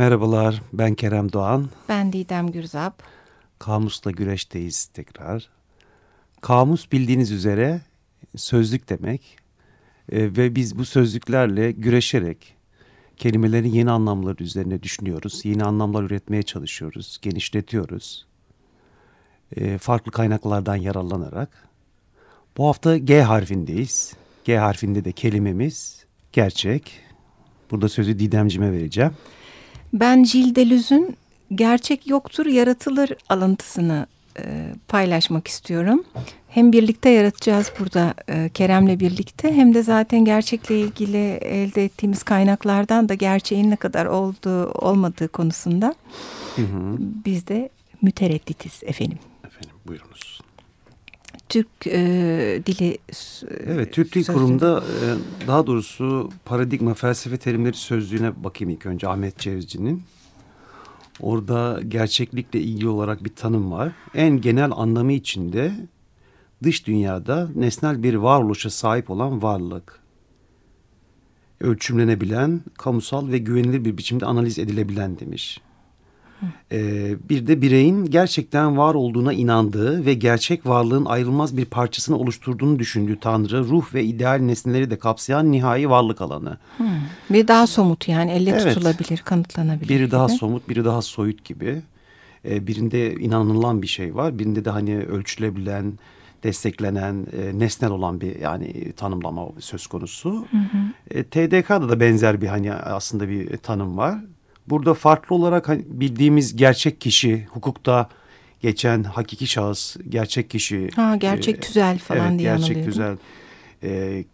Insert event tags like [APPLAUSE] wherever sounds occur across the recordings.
Merhabalar, ben Kerem Doğan. Ben Didem Gürzap. Kamusla güreşteyiz tekrar. Kamus bildiğiniz üzere sözlük demek. Ee, ve biz bu sözlüklerle güreşerek kelimelerin yeni anlamları üzerine düşünüyoruz. Yeni anlamlar üretmeye çalışıyoruz, genişletiyoruz. Ee, farklı kaynaklardan yararlanarak. Bu hafta G harfindeyiz. G harfinde de kelimemiz gerçek. Burada sözü Didemcime vereceğim. Ben Gilles Deleuze'ün gerçek yoktur yaratılır alıntısını e, paylaşmak istiyorum. Hem birlikte yaratacağız burada e, Kerem'le birlikte hem de zaten gerçekle ilgili elde ettiğimiz kaynaklardan da gerçeğin ne kadar olduğu olmadığı konusunda hı hı. biz de müteredditiz efendim. Efendim buyurunuz. Türk e, dili Evet Türk Dil Kurumu'nda e, daha doğrusu paradigma felsefe terimleri sözlüğüne bakayım ilk önce Ahmet Cevizci'nin. Orada gerçeklikle ilgili olarak bir tanım var. En genel anlamı içinde dış dünyada nesnel bir varoluşa sahip olan varlık. Ölçümlenebilen, kamusal ve güvenilir bir biçimde analiz edilebilen demiş. Ee, bir de bireyin gerçekten var olduğuna inandığı ve gerçek varlığın ayrılmaz bir parçasını oluşturduğunu düşündüğü Tanrı, ruh ve ideal nesneleri de kapsayan nihai varlık alanı. Hmm. Bir daha somut yani elle evet. tutulabilir, kanıtlanabilir. Biri gibi. daha somut, biri daha soyut gibi. Ee, birinde inanılan bir şey var, birinde de hani ölçülebilen, desteklenen, e, nesnel olan bir yani tanımlama söz konusu. Hı hı. E, TDK'da da benzer bir hani aslında bir tanım var. Burada farklı olarak hani bildiğimiz gerçek kişi, hukukta geçen hakiki şahıs, gerçek kişi. Ha, gerçek e, tüzel falan evet, diye gerçek tüzel e,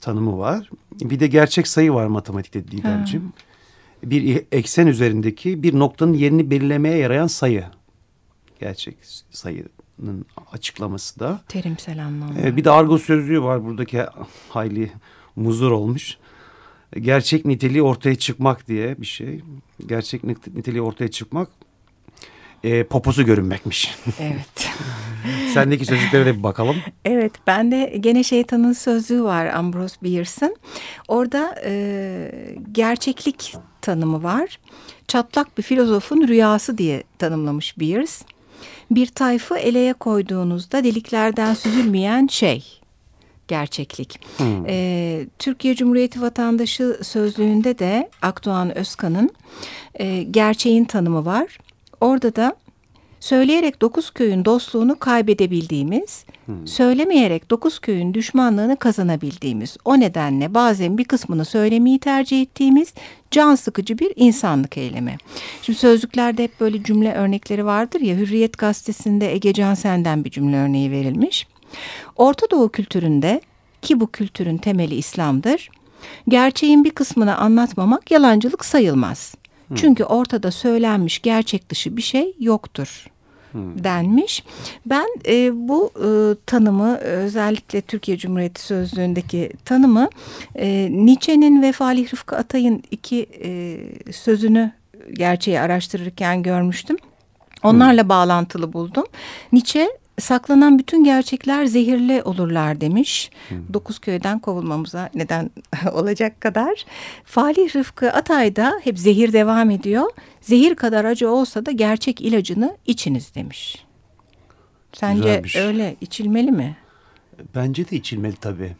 tanımı var. Bir de gerçek sayı var matematikte Didemciğim. Bir eksen üzerindeki bir noktanın yerini belirlemeye yarayan sayı. Gerçek sayının açıklaması da. Terimsel anlamda. E, bir de argo sözlüğü var buradaki hayli muzur olmuş gerçek niteliği ortaya çıkmak diye bir şey. Gerçek niteliği ortaya çıkmak e, poposu görünmekmiş. Evet. [LAUGHS] Sendeki sözcüklere de bir bakalım. Evet ben de gene şeytanın sözlüğü var Ambrose Bierce'ın. Orada e, gerçeklik tanımı var. Çatlak bir filozofun rüyası diye tanımlamış Bierce. Bir tayfı eleye koyduğunuzda deliklerden süzülmeyen şey gerçeklik. Hmm. E, Türkiye Cumhuriyeti Vatandaşı sözlüğünde de Akdoğan Özkan'ın e, gerçeğin tanımı var. Orada da söyleyerek dokuz köyün dostluğunu kaybedebildiğimiz, hmm. söylemeyerek dokuz köyün düşmanlığını kazanabildiğimiz, o nedenle bazen bir kısmını söylemeyi tercih ettiğimiz can sıkıcı bir insanlık eylemi. Şimdi sözlüklerde hep böyle cümle örnekleri vardır ya, Hürriyet gazetesinde Ege Cansen'den bir cümle örneği verilmiş. Orta Doğu kültüründe ki bu kültürün temeli İslam'dır. Gerçeğin bir kısmını anlatmamak yalancılık sayılmaz. Hmm. Çünkü ortada söylenmiş gerçek dışı bir şey yoktur hmm. denmiş. Ben e, bu e, tanımı özellikle Türkiye Cumhuriyeti Sözlüğü'ndeki tanımı e, Nietzsche'nin ve Falih Rıfkı Atay'ın iki e, sözünü gerçeği araştırırken görmüştüm. Onlarla hmm. bağlantılı buldum. Nietzsche saklanan bütün gerçekler zehirli olurlar demiş. Hmm. Dokuz köyden kovulmamıza neden [LAUGHS] olacak kadar. Falih Rıfkı Atay'da hep zehir devam ediyor. Zehir kadar acı olsa da gerçek ilacını içiniz demiş. Sence Güzelmiş. öyle içilmeli mi? Bence de içilmeli tabii.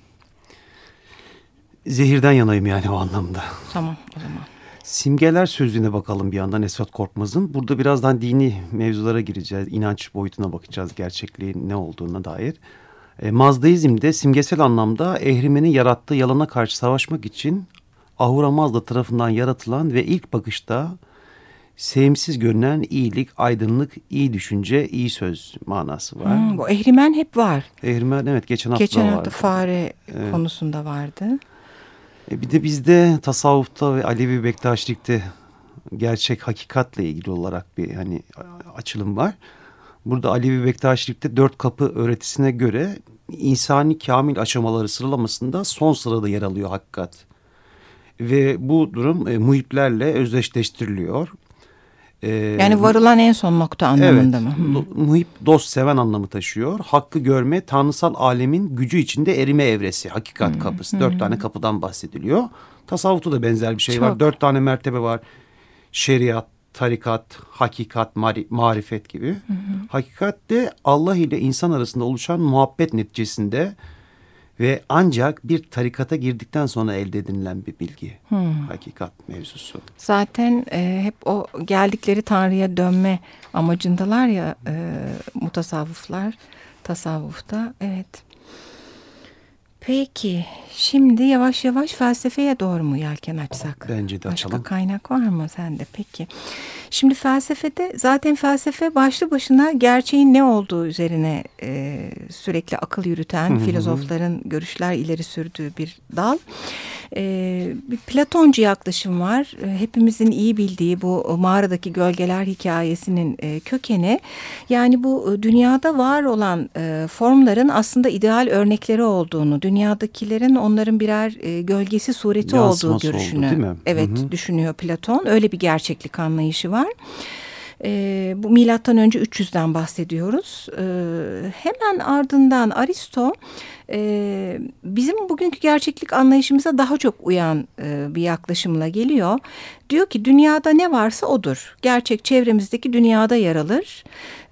Zehirden yanayım yani o anlamda. Tamam o zaman. Simgeler sözlüğüne bakalım bir yandan Esat Korkmaz'ın. Burada birazdan dini mevzulara gireceğiz. İnanç boyutuna bakacağız gerçekliğin ne olduğuna dair. E, Mazdaizm'de simgesel anlamda ehrimenin yarattığı yalana karşı savaşmak için Ahura Mazda tarafından yaratılan ve ilk bakışta sevimsiz görünen iyilik, aydınlık, iyi düşünce, iyi söz manası var. Hmm, bu ehrimen hep var. Ehrimen evet geçen hafta geçen hafta vardı. fare evet. konusunda vardı. E bir de bizde tasavvufta ve Alevi Bektaşilikte gerçek hakikatle ilgili olarak bir hani açılım var. Burada Alevi Bektaşilikte dört kapı öğretisine göre insani kamil aşamaları sıralamasında son sırada yer alıyor hakikat. Ve bu durum e, muhiplerle özdeşleştiriliyor. Ee, yani varılan en son nokta anlamında evet, mı? Hmm. Muhip dost seven anlamı taşıyor. Hakkı görme tanrısal alemin gücü içinde erime evresi. Hakikat hmm. kapısı. Dört hmm. tane kapıdan bahsediliyor. Tasavvufta da benzer bir şey Çok. var. Dört tane mertebe var. şeriat, tarikat, hakikat, mari, marifet gibi. Hı hı. Hakikat de Allah ile insan arasında oluşan muhabbet neticesinde ve ancak bir tarikata girdikten sonra elde edinilen bir bilgi. Hmm. Hakikat mevzusu. Zaten e, hep o geldikleri Tanrı'ya dönme amacındalar ya e, mutasavvıflar tasavvufta. Evet. Peki şimdi yavaş yavaş felsefeye doğru mu yelken açsak? Bence de açalım. Başka kaynak var mı sende peki? Şimdi felsefede zaten felsefe başlı başına gerçeğin ne olduğu üzerine e, sürekli akıl yürüten filozofların görüşler ileri sürdüğü bir dal. E, bir Platoncu yaklaşım var. E, hepimizin iyi bildiği bu mağaradaki gölgeler hikayesinin e, kökeni. Yani bu e, dünyada var olan e, formların aslında ideal örnekleri olduğunu, dünyadakilerin onların birer gölgesi sureti Yansıması olduğu görüşünü. Oldu? Evet Hı -hı. düşünüyor Platon. Öyle bir gerçeklik anlayışı var. E, bu milattan önce 300'den bahsediyoruz. E, hemen ardından Aristo e, bizim bugünkü gerçeklik anlayışımıza daha çok uyan e, bir yaklaşımla geliyor. Diyor ki dünyada ne varsa odur. Gerçek çevremizdeki dünyada yer alır.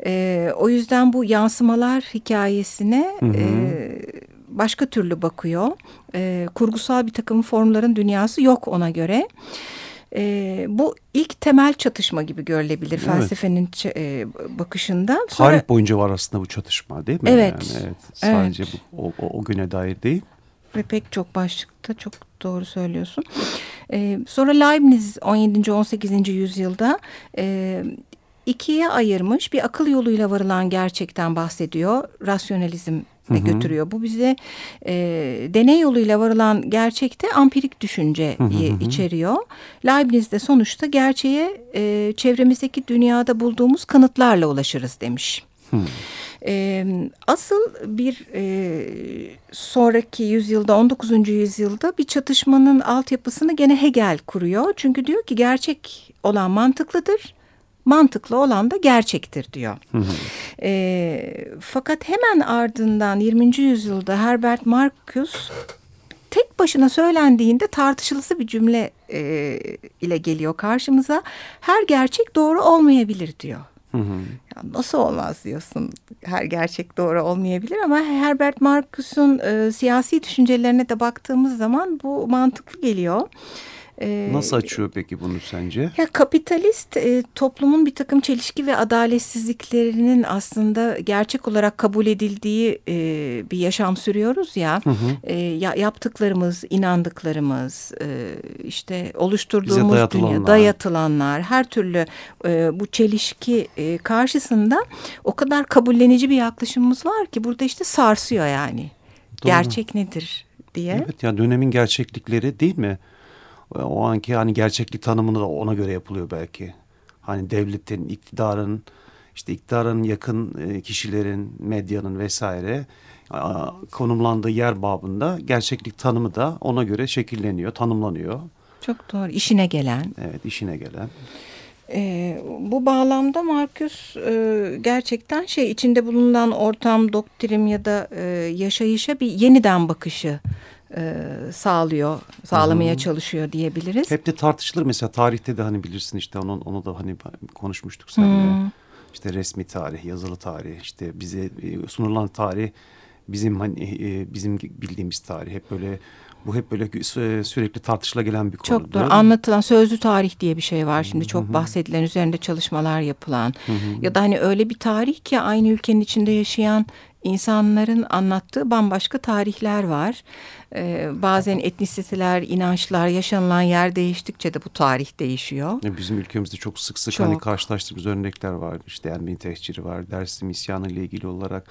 E, o yüzden bu yansımalar hikayesine... Hı hı. E, başka türlü bakıyor. E, kurgusal bir takım formların dünyası yok ona göre. E, bu ilk temel çatışma gibi görülebilir evet. felsefenin e, bakışında. Sonra, Tarih boyunca var aslında bu çatışma değil mi? Evet. Yani, evet sadece evet. Bu, o, o, o güne dair değil. Ve pek çok başlıkta çok doğru söylüyorsun. E, sonra Leibniz 17. 18. yüzyılda... E, ikiye ayırmış bir akıl yoluyla varılan gerçekten bahsediyor. Rasyonalizm hı hı. götürüyor. Bu bize e, deney yoluyla varılan gerçekte ampirik düşünce hı hı hı. içeriyor. Leibniz de sonuçta gerçeğe e, çevremizdeki dünyada bulduğumuz kanıtlarla ulaşırız demiş. Hı. E, asıl bir e, sonraki yüzyılda 19. yüzyılda bir çatışmanın altyapısını gene Hegel kuruyor. Çünkü diyor ki gerçek olan mantıklıdır mantıklı olan da gerçektir diyor. E, fakat hemen ardından 20. yüzyılda Herbert Marcuse tek başına söylendiğinde tartışılısı bir cümle e, ile geliyor karşımıza. Her gerçek doğru olmayabilir diyor. Hı hı. Ya nasıl olmaz diyorsun. Her gerçek doğru olmayabilir ama Herbert Marcuse'un e, siyasi düşüncelerine de baktığımız zaman bu mantıklı geliyor. Ee, Nasıl açıyor peki bunu sence? Ya kapitalist e, toplumun bir takım çelişki ve adaletsizliklerinin aslında gerçek olarak kabul edildiği e, bir yaşam sürüyoruz ya. Hı hı. E, ya yaptıklarımız, inandıklarımız, e, işte oluşturduğumuz dayatılanlar. dünya, dayatılanlar, her türlü e, bu çelişki e, karşısında o kadar kabullenici bir yaklaşımımız var ki burada işte sarsıyor yani. Doğru. Gerçek nedir diye. Evet ya dönemin gerçeklikleri değil mi? O anki hani gerçeklik tanımını da ona göre yapılıyor belki. Hani devletin, iktidarın, işte iktidarın yakın e, kişilerin, medyanın vesaire konumlandığı yer babında gerçeklik tanımı da ona göre şekilleniyor, tanımlanıyor. Çok doğru. İşine gelen. Evet, işine gelen. E, bu bağlamda Marcus e, gerçekten şey içinde bulunan ortam, doktrin ya da e, yaşayışa bir yeniden bakışı e, sağlıyor, sağlamaya Hı -hı. çalışıyor diyebiliriz. Hep de tartışılır mesela tarihte de hani bilirsin işte onu, onu da hani konuşmuştuk seninle. Hı. İşte resmi tarih, yazılı tarih, işte bize e, sunulan tarih bizim hani e, bizim bildiğimiz tarih hep böyle bu hep böyle sürekli tartışıla gelen bir konu. Çok doğru. Anlatılan sözlü tarih diye bir şey var şimdi çok bahsedilen üzerinde çalışmalar yapılan ya da hani öyle bir tarih ki aynı ülkenin içinde yaşayan insanların anlattığı bambaşka tarihler var. Ee, bazen etnisiteler, inançlar, yaşanılan yer değiştikçe de bu tarih değişiyor. Bizim ülkemizde çok sık sık çok. hani karşılaştığımız örnekler var. İşte Ermeni tehciri var, Dersim isyanı ile ilgili olarak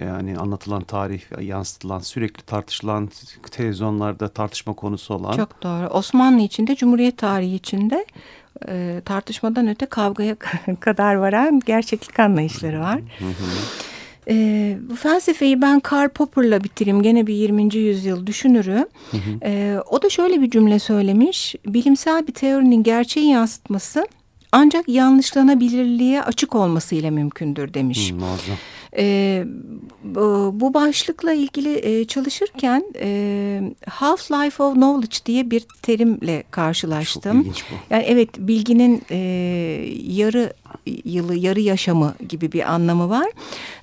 yani anlatılan tarih, yansıtılan, sürekli tartışılan, televizyonlarda tartışma konusu olan. Çok doğru. Osmanlı içinde, Cumhuriyet tarihi içinde e, tartışmadan öte kavgaya [LAUGHS] kadar varan gerçeklik anlayışları var. Hı hı. E, bu felsefeyi ben Karl Popper'la bitireyim. Gene bir 20. yüzyıl düşünürü. Hı hı. E, o da şöyle bir cümle söylemiş. Bilimsel bir teorinin gerçeği yansıtması ancak yanlışlanabilirliğe açık olmasıyla mümkündür demiş. Hmm, E, bu başlıkla ilgili e, çalışırken e, Half-Life of Knowledge diye bir terimle karşılaştım. Çok ilginç bu. Yani evet bilginin e, yarı yılı, yarı yaşamı gibi bir anlamı var.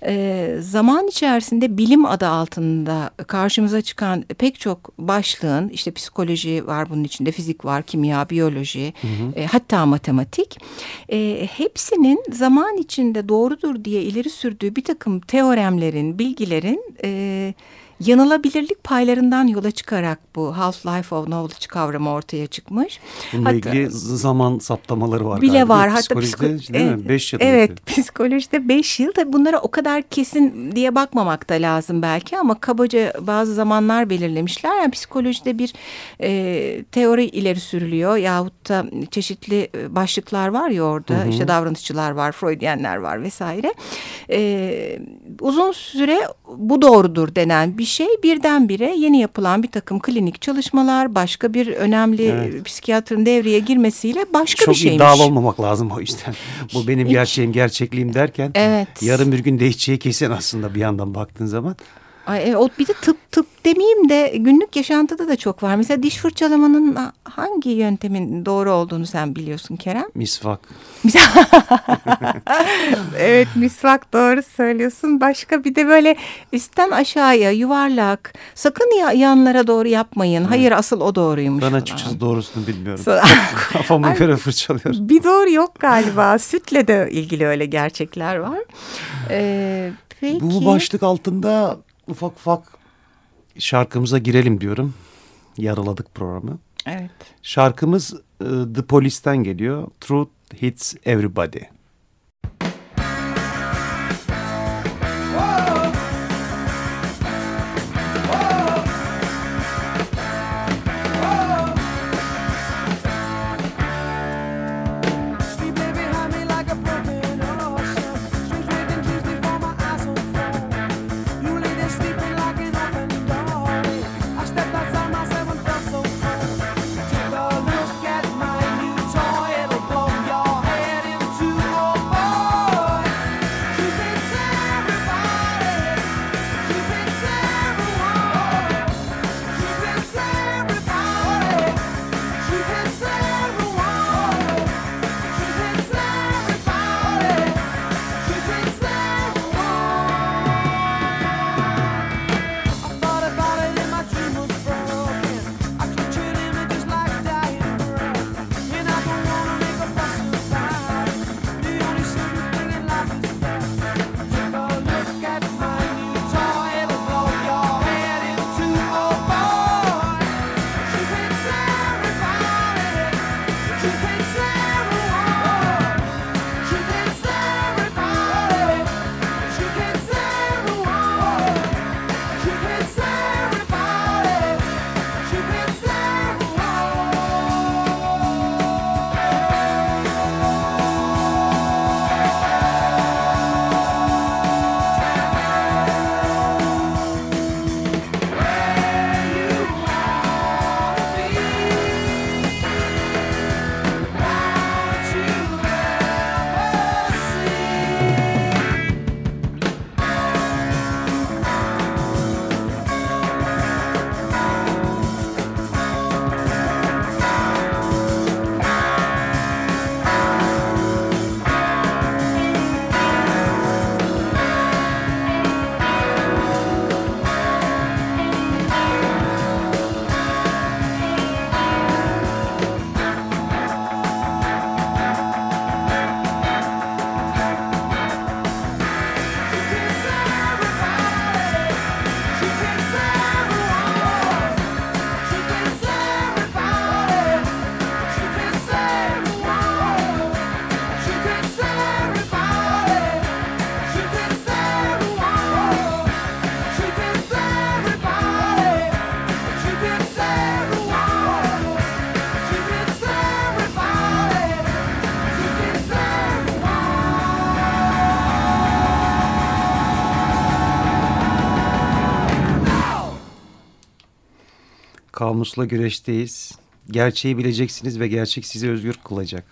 E, zaman içerisinde bilim adı altında karşımıza çıkan pek çok başlığın işte psikoloji var bunun içinde, fizik var, kimya, biyoloji, hı hı. E, hatta matematik. E, hepsinin zaman içinde doğrudur diye ileri sürdüğü bir takım teoremlerin, bilgilerin... E, yanılabilirlik paylarından yola çıkarak bu Half-Life of Knowledge kavramı ortaya çıkmış. Bununla hatta, ilgili zaman saptamaları var bile galiba. var. Hatta psikolojide psiko değil mi? Beş yıl. Evet psikolojide beş yıl. Tabii bunlara o kadar kesin diye bakmamak da lazım belki ama kabaca bazı zamanlar belirlemişler. Yani psikolojide bir e, teori ileri sürülüyor yahut da çeşitli e, başlıklar var ya orada. Hı hı. İşte davranışçılar var, Freudiyenler var vesaire. E, uzun süre bu doğrudur denen bir şey birdenbire yeni yapılan bir takım klinik çalışmalar başka bir önemli evet. psikiyatrın devreye girmesiyle başka Çok bir şeymiş. Çok iddialı olmamak lazım o yüzden. Bu benim Hiç. gerçeğim gerçekliğim derken evet. yarın bir gün değişeceği kesin aslında bir yandan baktığın zaman. Ay, e, o bir de tıp tıp demeyeyim de günlük yaşantıda da çok var. Mesela diş fırçalamanın hangi yöntemin doğru olduğunu sen biliyorsun Kerem? Misvak. [LAUGHS] evet misvak doğru söylüyorsun. Başka bir de böyle üstten aşağıya yuvarlak. Sakın ya, yanlara doğru yapmayın. Evet. Hayır asıl o doğruymuş. Ben açıkçası doğrusunu bilmiyorum. [LAUGHS] Kafamı göre fırçalıyorum. Bir doğru yok galiba. Sütle de ilgili öyle gerçekler var. Ee, peki. Bu başlık altında ufak ufak şarkımıza girelim diyorum. Yaraladık programı. Evet. Şarkımız e, The Police'ten geliyor. Truth Hits Everybody. Kamusla güreşteyiz. Gerçeği bileceksiniz ve gerçek sizi özgür kılacak.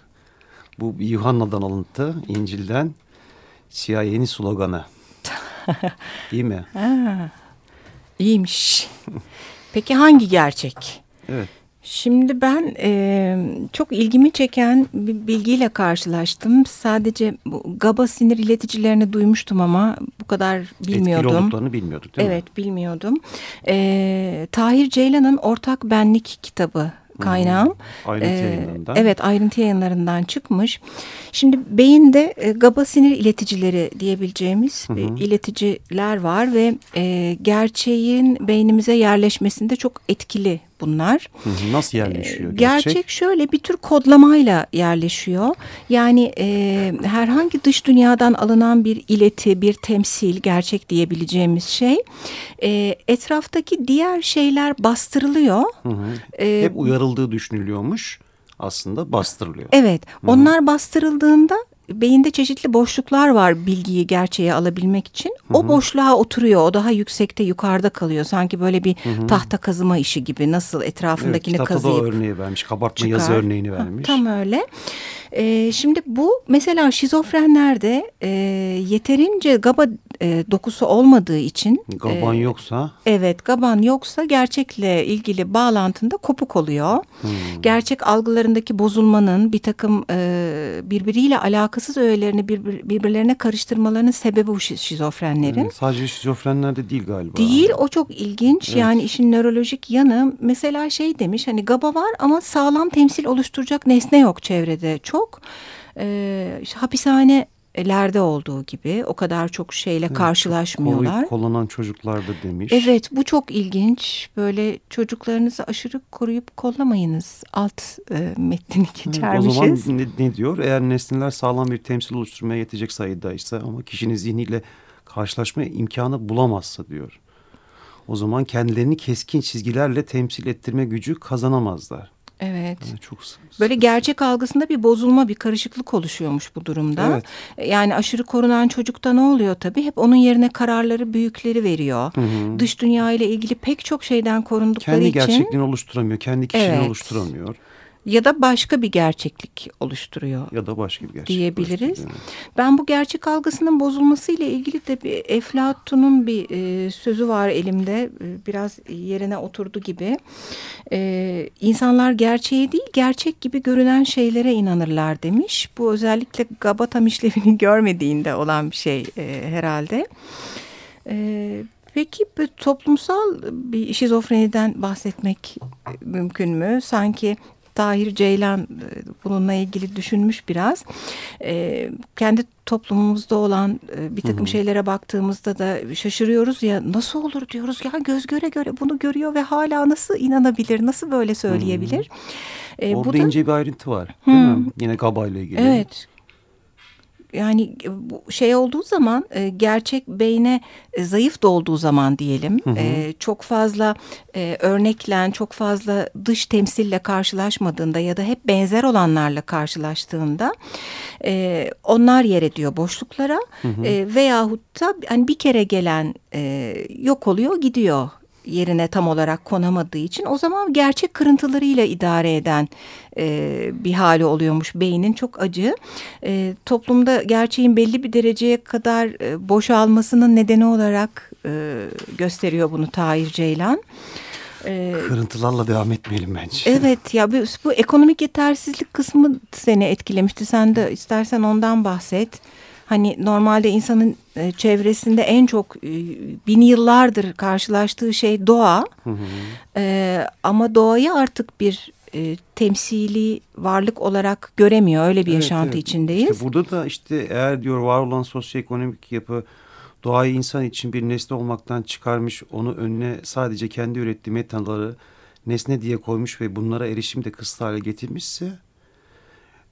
Bu Yuhanna'dan alıntı, İncil'den CIA'nin sloganı. [LAUGHS] İyi mi? Ha, iyiymiş. Peki hangi gerçek? Evet. Şimdi ben e, çok ilgimi çeken bir bilgiyle karşılaştım. Sadece bu GABA sinir ileticilerini duymuştum ama bu kadar bilmiyordum. Etkili olduklarını bilmiyorduk değil evet, mi? Evet bilmiyordum. E, Tahir Ceylan'ın Ortak Benlik kitabı kaynağım. Ayrıntı ee, yayınlarından. Evet ayrıntı yayınlarından çıkmış. Şimdi beyinde e, GABA sinir ileticileri diyebileceğimiz hı hı. ileticiler var ve e, gerçeğin beynimize yerleşmesinde çok etkili bunlar. Nasıl yerleşiyor ee, gerçek? Gerçek şöyle bir tür kodlamayla yerleşiyor. Yani e, herhangi dış dünyadan alınan bir ileti, bir temsil, gerçek diyebileceğimiz şey e, etraftaki diğer şeyler bastırılıyor. Hı hı. Ee, Hep uyarıldığı düşünülüyormuş aslında bastırılıyor. Evet onlar bastırıldığında beyinde çeşitli boşluklar var bilgiyi gerçeğe alabilmek için. Hı hı. O boşluğa oturuyor. O daha yüksekte yukarıda kalıyor. Sanki böyle bir hı hı. tahta kazıma işi gibi. Nasıl etrafındakini evet, kazıyıp da örneği vermiş. Kabartma çıkar. yazı örneğini vermiş. Ha, tam öyle. E, şimdi bu mesela şizofrenlerde e, yeterince GABA e, dokusu olmadığı için. Gaban e, yoksa? Evet gaban yoksa gerçekle ilgili bağlantında kopuk oluyor. Hmm. Gerçek algılarındaki bozulmanın bir takım e, birbiriyle alakasız öğelerini birbir, birbirlerine karıştırmalarının sebebi bu şizofrenlerin. Hmm, sadece şizofrenlerde değil galiba. Değil o çok ilginç evet. yani işin nörolojik yanı mesela şey demiş hani GABA var ama sağlam temsil oluşturacak nesne yok çevrede çok. E, işte hapishanelerde olduğu gibi o kadar çok şeyle evet, karşılaşmıyorlar. Koruyup kollanan çocuklarda demiş. Evet bu çok ilginç. Böyle çocuklarınızı aşırı koruyup kollamayınız. Alt e, metnini geçermişiz. Evet, o zaman ne, ne diyor? Eğer nesneler sağlam bir temsil oluşturmaya yetecek sayıdaysa ama kişinin zihniyle karşılaşma imkanı bulamazsa diyor. O zaman kendilerini keskin çizgilerle temsil ettirme gücü kazanamazlar. Evet. Yani çok Böyle gerçek algısında bir bozulma, bir karışıklık oluşuyormuş bu durumda. Evet. Yani aşırı korunan çocukta ne oluyor tabii? Hep onun yerine kararları büyükleri veriyor. Hı hı. Dış dünya ile ilgili pek çok şeyden korundukları kendi için. Kendi gerçekliğini oluşturamıyor, kendi kişiliğini evet. oluşturamıyor ya da başka bir gerçeklik oluşturuyor. Ya da başka bir gerçeklik diyebiliriz. Ben bu gerçek algısının bozulması ile ilgili de bir Eflatun'un bir e, sözü var elimde. E, biraz yerine oturdu gibi. E, insanlar gerçeğe değil gerçek gibi görünen şeylere inanırlar demiş. Bu özellikle Gabatam işlevini [LAUGHS] görmediğinde olan bir şey e, herhalde. E, Peki toplumsal bir şizofreniden bahsetmek mümkün mü? Sanki Tahir Ceylan e, bununla ilgili düşünmüş biraz. E, kendi toplumumuzda olan e, bir takım hı hı. şeylere baktığımızda da şaşırıyoruz ya nasıl olur diyoruz ya göz göre göre bunu görüyor ve hala nasıl inanabilir nasıl böyle söyleyebilir. Hı. E, Orada bu da, ince bir ayrıntı var değil hı. mi? Yine Gaba ile ilgili. Evet yani e, bu şey olduğu zaman e, gerçek beyne e, zayıf dolduğu zaman diyelim hı hı. çok fazla örneklen çok fazla dış temsille karşılaşmadığında ya da hep benzer olanlarla karşılaştığında onlar yer ediyor boşluklara hı hı. veyahut da hani bir kere gelen yok oluyor gidiyor yerine tam olarak konamadığı için o zaman gerçek kırıntılarıyla idare eden e, bir hali oluyormuş beynin çok acı. E, toplumda gerçeğin belli bir dereceye kadar e, boşalmasının nedeni olarak e, gösteriyor bunu Tahir Ceylan. Ee, Kırıntılarla devam etmeyelim bence. Evet ya bu, bu ekonomik yetersizlik kısmı seni etkilemişti. Sen de istersen ondan bahset. Hani normalde insanın e, çevresinde en çok e, bin yıllardır karşılaştığı şey doğa. Hı hı. E, ama doğayı artık bir e, temsili varlık olarak göremiyor. Öyle bir evet, yaşantı evet. içindeyiz. İşte burada da işte eğer diyor var olan sosyoekonomik yapı doğayı insan için bir nesne olmaktan çıkarmış, onu önüne sadece kendi ürettiği metaları nesne diye koymuş ve bunlara erişim de kısıtlı hale getirmişse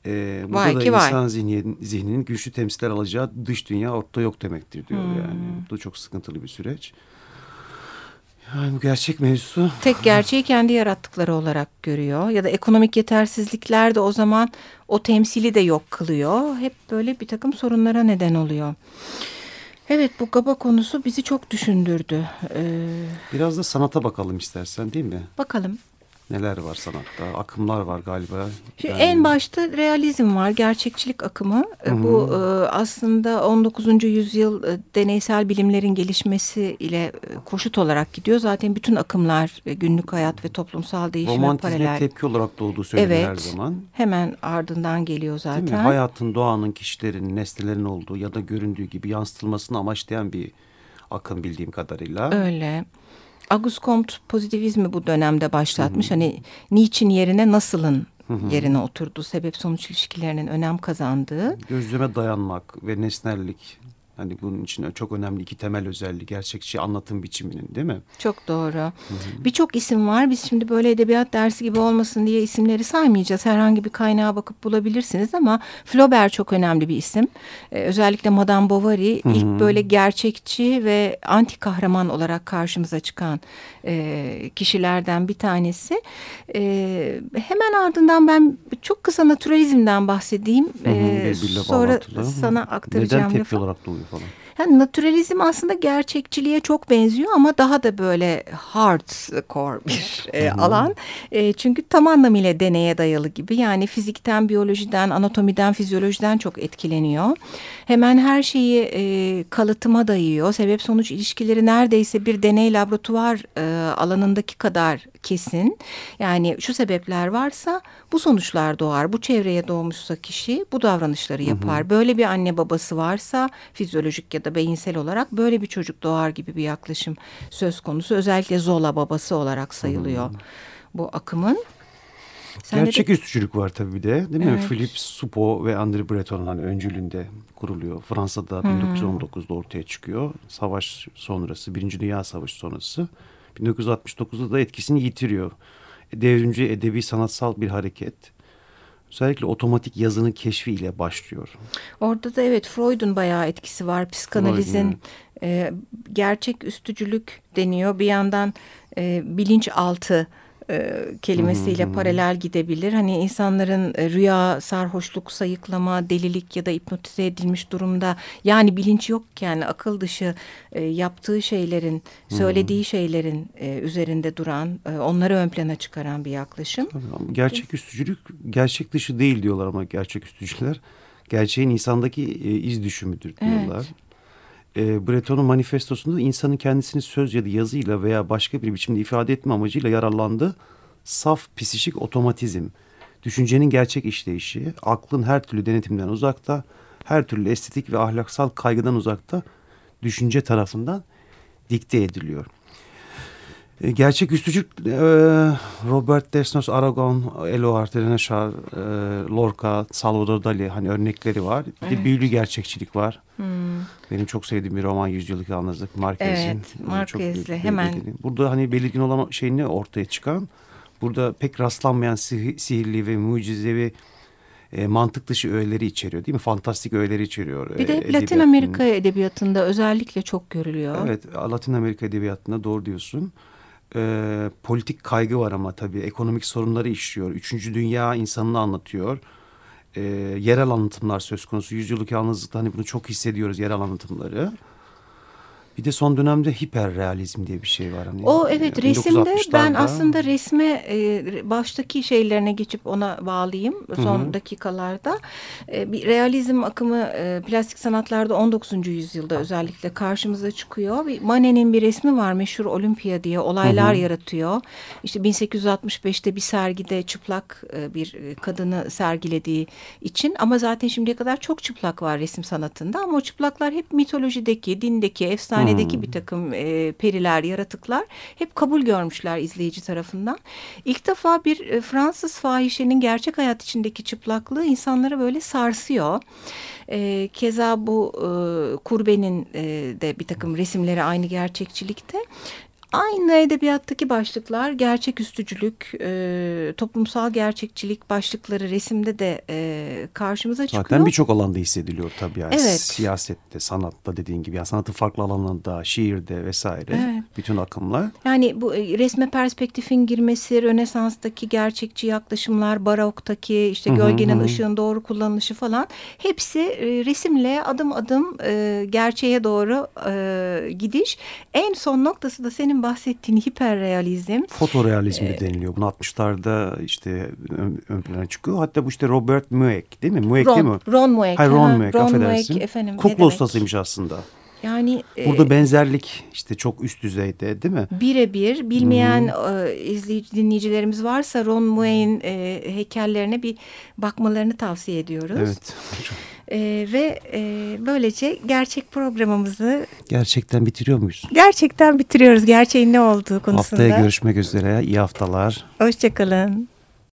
e, burada vay da insan vay. Zihninin, zihninin güçlü temsiller alacağı dış dünya ortada yok demektir diyor hmm. yani. Bu da çok sıkıntılı bir süreç. Yani bu gerçek mevzusu. Tek gerçeği kendi yarattıkları olarak görüyor. Ya da ekonomik yetersizlikler de o zaman o temsili de yok kılıyor. Hep böyle bir takım sorunlara neden oluyor. Evet bu GABA konusu bizi çok düşündürdü. Ee, Biraz da sanata bakalım istersen değil mi? Bakalım. Neler var sanatta? Akımlar var galiba. Şimdi yani... En başta realizm var, gerçekçilik akımı. Hı -hı. Bu e, aslında 19. yüzyıl e, deneysel bilimlerin gelişmesi ile e, koşut olarak gidiyor. Zaten bütün akımlar günlük hayat ve toplumsal değişime Romantizme paralel. tepki olarak doğduğu söylenir evet, her zaman. Hemen ardından geliyor zaten. Değil mi? Hayatın, doğanın, kişilerin, nesnelerin olduğu ya da göründüğü gibi yansıtılmasını amaçlayan bir akım bildiğim kadarıyla. Öyle. Auguste Comte pozitivizmi bu dönemde başlatmış. Hı hı. Hani niçin yerine nasılın hı hı. yerine oturduğu sebep sonuç ilişkilerinin önem kazandığı. Gözleme dayanmak ve nesnellik Hani bunun için çok önemli iki temel özellik gerçekçi anlatım biçiminin değil mi? Çok doğru. Birçok isim var. Biz şimdi böyle edebiyat dersi gibi olmasın diye isimleri saymayacağız. Herhangi bir kaynağa bakıp bulabilirsiniz ama Flaubert çok önemli bir isim. Ee, özellikle Madame Bovary ilk böyle gerçekçi ve anti kahraman olarak karşımıza çıkan e, kişilerden bir tanesi. E, hemen ardından ben çok kısa naturalizmden bahsedeyim. Hı hı, e, sonra bağlantılı. sana aktaracağım. Neden tepki olarak doğuyor falan? Yani naturalizm aslında gerçekçiliğe çok benziyor ama daha da böyle hardcore bir e, alan. E, çünkü tam anlamıyla deneye dayalı gibi. Yani fizikten, biyolojiden, anatomiden, fizyolojiden çok etkileniyor. Hemen her şeyi e, kalıtıma dayıyor. Sebep sonuç ilişkileri neredeyse bir deney laboratuvar e, alanındaki kadar kesin. Yani şu sebepler varsa bu sonuçlar doğar. Bu çevreye doğmuşsa kişi bu davranışları yapar. Hı hı. Böyle bir anne babası varsa fizyolojik ya da beyinsel olarak böyle bir çocuk doğar gibi bir yaklaşım söz konusu. Özellikle Zola babası olarak sayılıyor hı hı. bu akımın. Gerçek de... üstücülük var tabii bir de değil mi? Evet. Philippe Soupeau ve André Breton'un öncülüğünde kuruluyor. Fransa'da hmm. 1919'da ortaya çıkıyor. Savaş sonrası, Birinci Dünya Savaşı sonrası. 1969'da da etkisini yitiriyor. Devrimci edebi sanatsal bir hareket. Özellikle otomatik yazının keşfiyle başlıyor. Orada da evet Freud'un bayağı etkisi var. Psikanalizin e, gerçek üstücülük deniyor. Bir yandan e, bilinçaltı e, kelimesiyle hı. paralel gidebilir. Hani insanların e, rüya, sarhoşluk, sayıklama, delilik ya da hipnotize edilmiş durumda yani bilinç yokken akıl dışı e, yaptığı şeylerin, söylediği şeylerin e, üzerinde duran, e, onları ön plana çıkaran bir yaklaşım. Tabii, gerçek üstücülük gerçek dışı değil diyorlar ama gerçek üstücüler. Gerçeğin insandaki e, iz düşümüdür diyorlar. Evet e, Breton'un manifestosunda insanın kendisini söz ya da yazıyla veya başka bir biçimde ifade etme amacıyla yararlandığı saf psişik otomatizm, düşüncenin gerçek işleyişi, aklın her türlü denetimden uzakta, her türlü estetik ve ahlaksal kaygıdan uzakta düşünce tarafından dikte ediliyor. E, gerçek üstücük e, Robert Desnos, Aragon, Eloard, René Char, e, Lorca, Salvador Dali hani örnekleri var. Bir evet. büyülü gerçekçilik var. Hmm. Benim çok sevdiğim bir roman Yüzyıllık Yalnızlık Marquez'in. Evet, Marquez'le hemen. Burada hani belirgin olan şey ne ortaya çıkan? Burada pek rastlanmayan sihirli ve mucizevi e, mantık dışı öğeleri içeriyor değil mi? Fantastik öğeleri içeriyor. Bir de e, Latin Amerika edebiyatında özellikle çok görülüyor. Evet Latin Amerika edebiyatında doğru diyorsun e, politik kaygı var ama tabii ekonomik sorunları işliyor. Üçüncü dünya insanını anlatıyor. E, yerel anlatımlar söz konusu. Yüzyıllık yalnızlıkta hani bunu çok hissediyoruz yerel anlatımları. Bir de son dönemde hiperrealizm diye bir şey var. Hani o evet resimde ben aslında resme e, baştaki şeylerine geçip ona bağlayayım son Hı -hı. dakikalarda. E, bir realizm akımı e, plastik sanatlarda 19. yüzyılda özellikle karşımıza çıkıyor. Bir Manet'in bir resmi var meşhur Olimpiya diye olaylar Hı -hı. yaratıyor. İşte 1865'te bir sergide çıplak e, bir kadını sergilediği için ama zaten şimdiye kadar çok çıplak var resim sanatında ama o çıplaklar hep mitolojideki, dindeki, efsane efsanedeki hmm. bir takım e, periler, yaratıklar hep kabul görmüşler izleyici tarafından. İlk defa bir e, Fransız fahişenin gerçek hayat içindeki çıplaklığı insanları böyle sarsıyor. E, keza bu e, kurbenin e, de bir takım resimleri aynı gerçekçilikte. Aynı edebiyattaki başlıklar gerçek üstücülük, e, toplumsal gerçekçilik başlıkları resimde de e, karşımıza çıkıyor. Zaten birçok alanda hissediliyor tabii yani. Evet. Siyasette, sanatta dediğin gibi. Yani sanatın farklı alanlarında, şiirde vesaire. Evet. bütün akımlar. Yani bu e, resme perspektifin girmesi, Rönesans'taki gerçekçi yaklaşımlar, baroktaki işte gölgenin hı hı. ışığın doğru kullanılışı falan hepsi e, resimle adım adım e, gerçeğe doğru e, gidiş. En son noktası da senin bahsettiğin hiperrealizm. Fotorealizm de deniliyor. Bunu 60'larda işte ön, ön plana çıkıyor. Hatta bu işte Robert Mueck değil mi? Mueck Ron, değil mi? Ron Mueck. Hayır Ron Mueck Ron affedersin. Mueck, efendim, Kukla ustasıymış aslında. Yani burada e, benzerlik işte çok üst düzeyde değil mi? Birebir bilmeyen e, izleyici dinleyicilerimiz varsa Ron Mueck'in e, heykellerine bir bakmalarını tavsiye ediyoruz. Evet. [LAUGHS] E, ve e, böylece gerçek programımızı gerçekten bitiriyor muyuz? Gerçekten bitiriyoruz. Gerçeğin ne olduğu konusunda. Haftaya görüşmek üzere. İyi haftalar. Hoşçakalın.